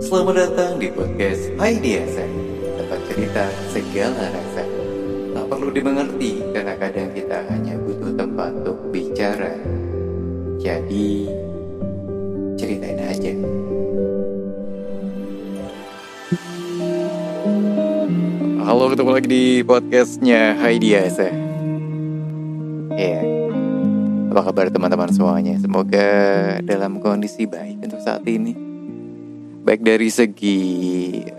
Selamat datang di podcast IDSM Tempat cerita segala rasa. Tak perlu dimengerti karena kadang kita hanya butuh tempat untuk bicara. Jadi ceritain aja. Halo ketemu lagi di podcastnya Heidi Asa Iya. Apa kabar teman-teman semuanya? Semoga dalam kondisi baik untuk saat ini Baik dari segi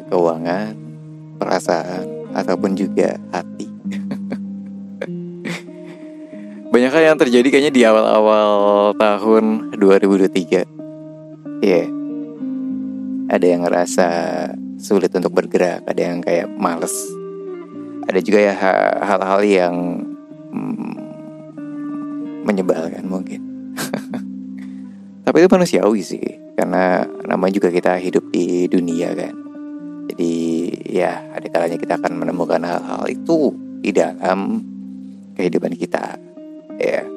keuangan, perasaan, ataupun juga hati Banyak hal yang terjadi kayaknya di awal-awal tahun 2023 Iya Ada yang ngerasa sulit untuk bergerak, ada yang kayak males. Ada juga ya hal-hal yang mm, menyebalkan mungkin. Tapi itu manusiawi sih, karena namanya juga kita hidup di dunia kan. Jadi ya ada kalanya kita akan menemukan hal-hal itu di dalam kehidupan kita. Ya.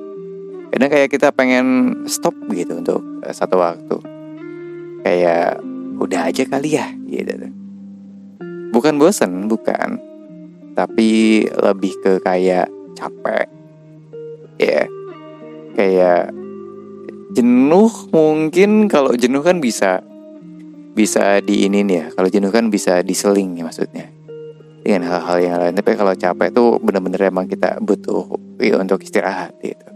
Kadang kayak kita pengen stop gitu untuk eh, satu waktu. Kayak udah aja kali ya gitu bukan bosen bukan tapi lebih ke kayak capek ya kayak jenuh mungkin kalau jenuh kan bisa bisa diinin ya. Kalau jenuh kan bisa diseling ya maksudnya. Dengan hal-hal yang lain. Tapi kalau capek tuh bener-bener emang kita butuh ya, untuk istirahat gitu.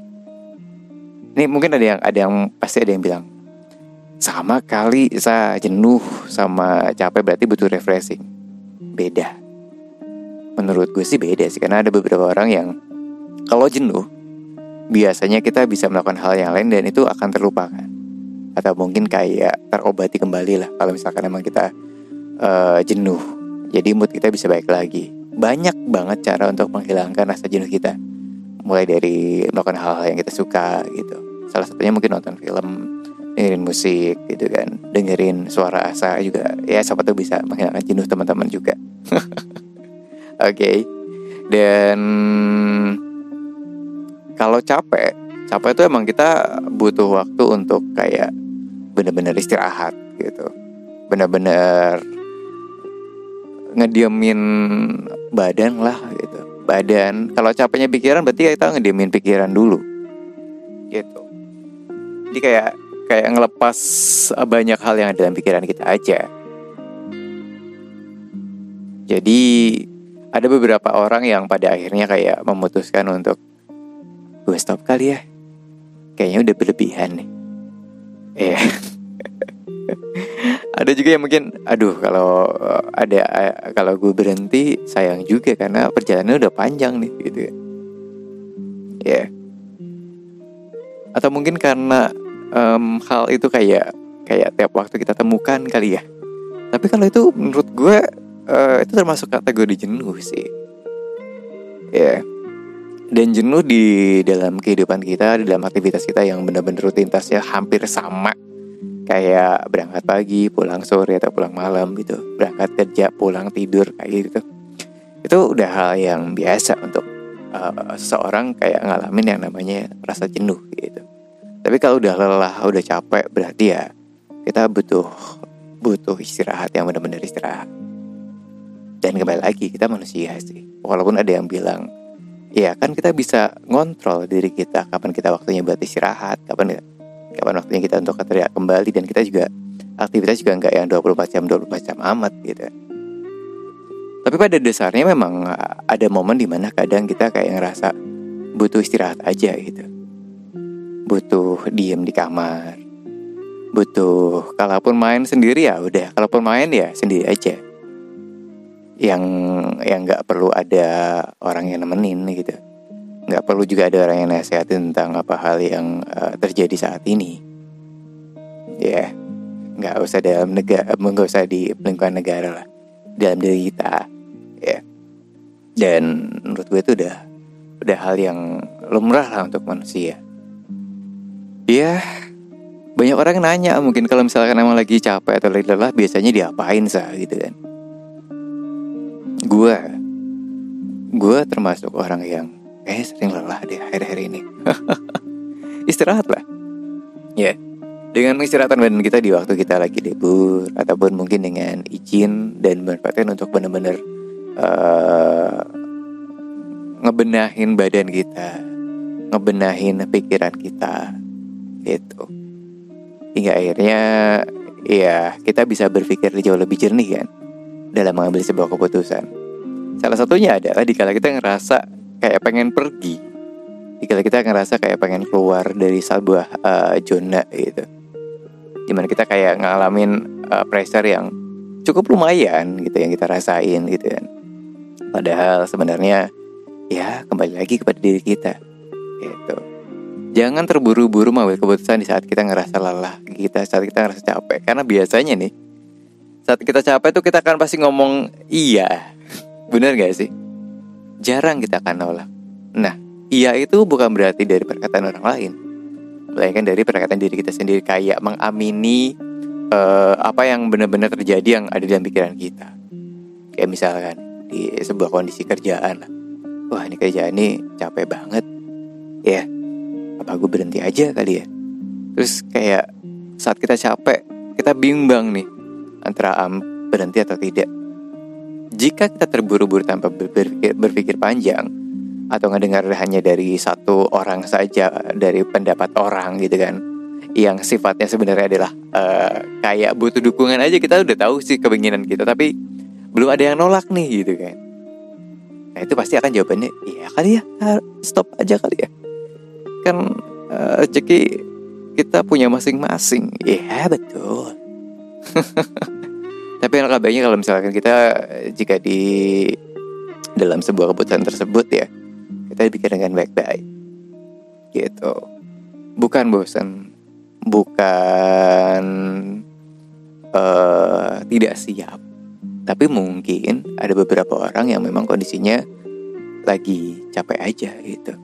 Ini mungkin ada yang ada yang pasti ada yang bilang sama kali saya jenuh sama capek berarti butuh refreshing. Beda. Menurut gue sih beda sih. Karena ada beberapa orang yang kalau jenuh biasanya kita bisa melakukan hal yang lain dan itu akan terlupakan. Atau mungkin kayak terobati kembali lah kalau misalkan emang kita uh, jenuh. Jadi mood kita bisa baik lagi. Banyak banget cara untuk menghilangkan rasa jenuh kita. Mulai dari melakukan hal-hal yang kita suka gitu. Salah satunya mungkin nonton film dengerin musik gitu kan. Dengerin suara asa juga. Ya siapa tuh bisa menghilangkan jenuh teman-teman juga. Oke. Okay. dan kalau capek capek itu emang kita butuh waktu untuk kayak bener-bener istirahat gitu. Bener-bener ngediamin badan lah gitu. Badan kalau capeknya pikiran berarti kita ngediamin pikiran dulu. Gitu. Jadi kayak kayak ngelepas banyak hal yang ada dalam pikiran kita aja. Jadi ada beberapa orang yang pada akhirnya kayak memutuskan untuk kali ya. Kayaknya udah berlebihan nih. Eh. ada juga yang mungkin aduh kalau ada kalau gue berhenti sayang juga karena perjalanannya udah panjang nih gitu ya. Yeah. Atau mungkin karena um, hal itu kayak kayak tiap waktu kita temukan kali ya. Tapi kalau itu menurut gue uh, itu termasuk kategori jenuh sih. Ya. Yeah. Dan jenuh di dalam kehidupan kita, di dalam aktivitas kita yang benar-benar rutinitasnya hampir sama kayak berangkat pagi, pulang sore atau pulang malam gitu, berangkat kerja, pulang tidur kayak gitu. Itu udah hal yang biasa untuk uh, seseorang kayak ngalamin yang namanya rasa jenuh gitu. Tapi kalau udah lelah, udah capek, berarti ya kita butuh butuh istirahat yang benar-benar istirahat. Dan kembali lagi kita manusia sih. Walaupun ada yang bilang, ya kan kita bisa ngontrol diri kita kapan kita waktunya buat istirahat, kapan kapan waktunya kita untuk teriak kembali dan kita juga aktivitas juga nggak yang 24 jam 24 jam amat gitu. Tapi pada dasarnya memang ada momen di mana kadang kita kayak ngerasa butuh istirahat aja gitu. Butuh diem di kamar. Butuh kalaupun main sendiri ya udah kalaupun main ya sendiri aja yang yang nggak perlu ada orang yang nemenin gitu nggak perlu juga ada orang yang nasihatin tentang apa hal yang uh, terjadi saat ini ya yeah. nggak usah dalam negara nggak usah di lingkungan negara lah dalam diri kita ya yeah. dan menurut gue itu udah udah hal yang lumrah lah untuk manusia Iya, banyak orang nanya mungkin kalau misalkan emang lagi capek atau lagi lelah biasanya diapain sah gitu kan. Gue, gue termasuk orang yang eh sering lelah deh akhir-akhir ini. Istirahat lah. Ya, yeah. dengan mengistirahatkan badan kita di waktu kita lagi libur ataupun mungkin dengan izin dan berpakaian untuk benar-benar uh, ngebenahin badan kita, ngebenahin pikiran kita, gitu. Hingga akhirnya ya kita bisa berpikir jauh lebih jernih kan dalam mengambil sebuah keputusan. Salah satunya adalah dikala kita ngerasa kayak pengen pergi, dikala kita ngerasa kayak pengen keluar dari sebuah uh, zona gitu. Di mana kita kayak ngalamin uh, pressure yang cukup lumayan gitu yang kita rasain gitu kan. Padahal sebenarnya ya kembali lagi kepada diri kita gitu. Jangan terburu-buru mengambil keputusan di saat kita ngerasa lelah kita saat kita ngerasa capek. Karena biasanya nih saat kita capek tuh kita akan pasti ngomong iya bener gak sih? Jarang kita akan nolak. Nah iya itu bukan berarti dari perkataan orang lain. Melainkan dari perkataan diri kita sendiri kayak mengamini uh, apa yang benar-benar terjadi yang ada dalam pikiran kita. Kayak misalkan di sebuah kondisi kerjaan wah ini kerjaan ini capek banget. Ya apa gue berhenti aja kali ya? Terus kayak saat kita capek kita bimbang nih antara um, berhenti atau tidak jika kita terburu-buru tanpa berpikir, berpikir panjang atau ngedengar hanya dari satu orang saja dari pendapat orang gitu kan yang sifatnya sebenarnya adalah uh, kayak butuh dukungan aja kita udah tahu sih keinginan kita tapi belum ada yang nolak nih gitu kan. Nah itu pasti akan jawabannya iya kali ya stop aja kali ya. Kan uh, kita punya masing-masing. Iya betul tapi yang kabarnya kalau misalkan kita jika di dalam sebuah keputusan tersebut ya kita pikir dengan baik-baik. Gitu. Bukan bosan bukan uh, tidak siap. Tapi mungkin ada beberapa orang yang memang kondisinya lagi capek aja gitu.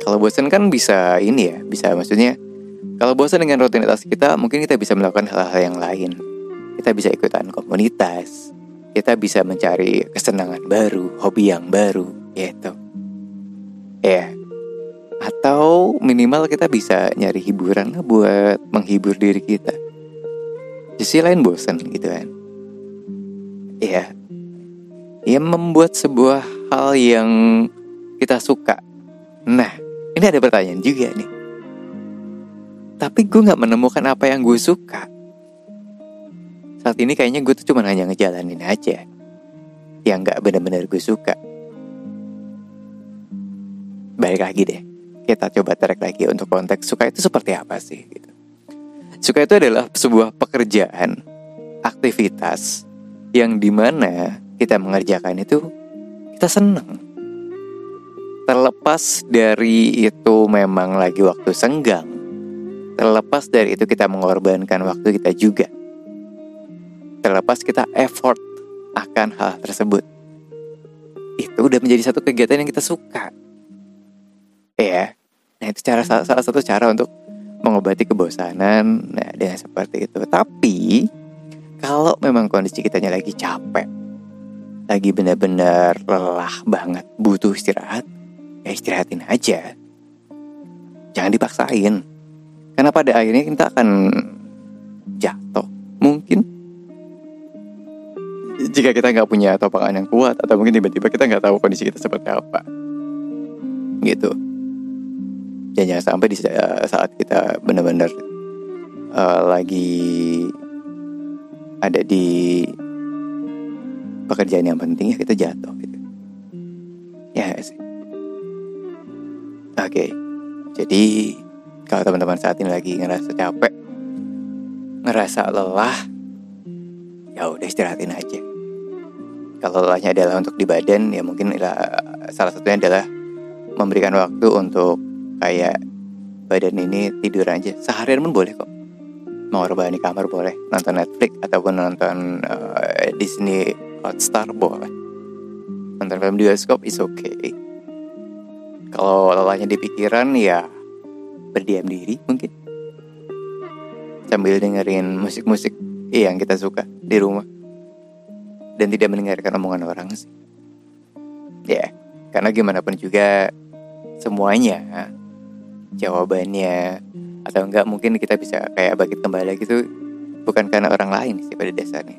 Kalau bosan kan bisa ini ya bisa maksudnya kalau bosan dengan rutinitas kita mungkin kita bisa melakukan hal-hal yang lain kita bisa ikutan komunitas. Kita bisa mencari kesenangan baru hobi yang baru gitu. Ya. Atau minimal kita bisa nyari hiburan buat menghibur diri kita. Sisi lain bosan gitu kan. Ya. Ya membuat sebuah hal yang kita suka. Nah ini ada pertanyaan juga nih. Tapi gue nggak menemukan apa yang gue suka saat ini kayaknya gue tuh cuma hanya ngejalanin aja. Yang nggak benar-benar gue suka. Balik lagi deh. Kita coba tarik lagi untuk konteks suka itu seperti apa sih gitu. suka itu adalah sebuah pekerjaan aktivitas yang di mana kita mengerjakan itu kita senang terlepas dari itu memang lagi waktu senggang. Terlepas dari itu kita mengorbankan waktu kita juga terlepas kita effort akan hal tersebut itu udah menjadi satu kegiatan yang kita suka Iya. Nah itu cara salah, satu cara untuk mengobati kebosanan. Nah dengan seperti itu. Tapi kalau memang kondisi kitanya lagi capek, lagi benar-benar lelah banget, butuh istirahat, ya istirahatin aja. Jangan dipaksain. Karena pada akhirnya kita akan jatuh. Mungkin jika kita nggak punya topangan yang kuat atau mungkin tiba-tiba kita nggak tahu kondisi kita seperti apa. Gitu. Dan jangan sampai di saat kita benar-benar uh, lagi ada di pekerjaan yang penting ya kita jatuh gitu. Ya sih? Oke. Okay. jadi kalau teman-teman saat ini lagi ngerasa capek ngerasa lelah ya udah istirahatin aja kalau lelahnya adalah untuk di badan ya mungkin salah satunya adalah memberikan waktu untuk kayak badan ini tidur aja. Seharian pun boleh kok. Mau rebahan di kamar boleh nonton Netflix ataupun nonton uh, Disney Hotstar boleh. Nonton film di bioskop is okay. Kalau lelahnya di pikiran ya berdiam diri mungkin. Sambil dengerin musik-musik yang kita suka di rumah dan tidak mendengarkan omongan orang sih ya yeah. karena gimana pun juga semuanya jawabannya atau enggak mungkin kita bisa kayak bangkit kembali gitu bukan karena orang lain sih pada dasarnya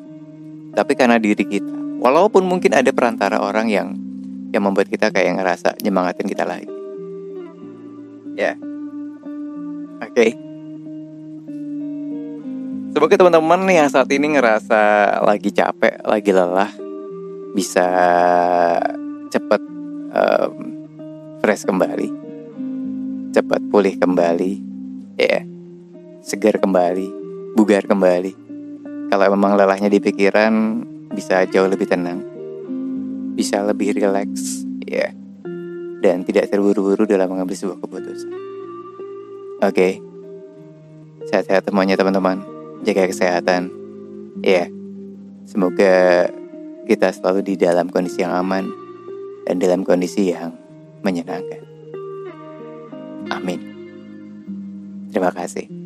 tapi karena diri kita walaupun mungkin ada perantara orang yang yang membuat kita kayak ngerasa nyemangatin kita lagi ya yeah. oke okay. Semoga teman-teman yang saat ini ngerasa lagi capek, lagi lelah, bisa cepat um, fresh kembali, cepat pulih kembali, ya, yeah. segar kembali, bugar kembali. Kalau memang lelahnya di pikiran, bisa jauh lebih tenang, bisa lebih rileks, ya, yeah. dan tidak terburu-buru dalam mengambil sebuah keputusan. Oke, okay. sehat-sehat semuanya teman-teman jaga kesehatan. Ya, semoga kita selalu di dalam kondisi yang aman dan dalam kondisi yang menyenangkan. Amin. Terima kasih.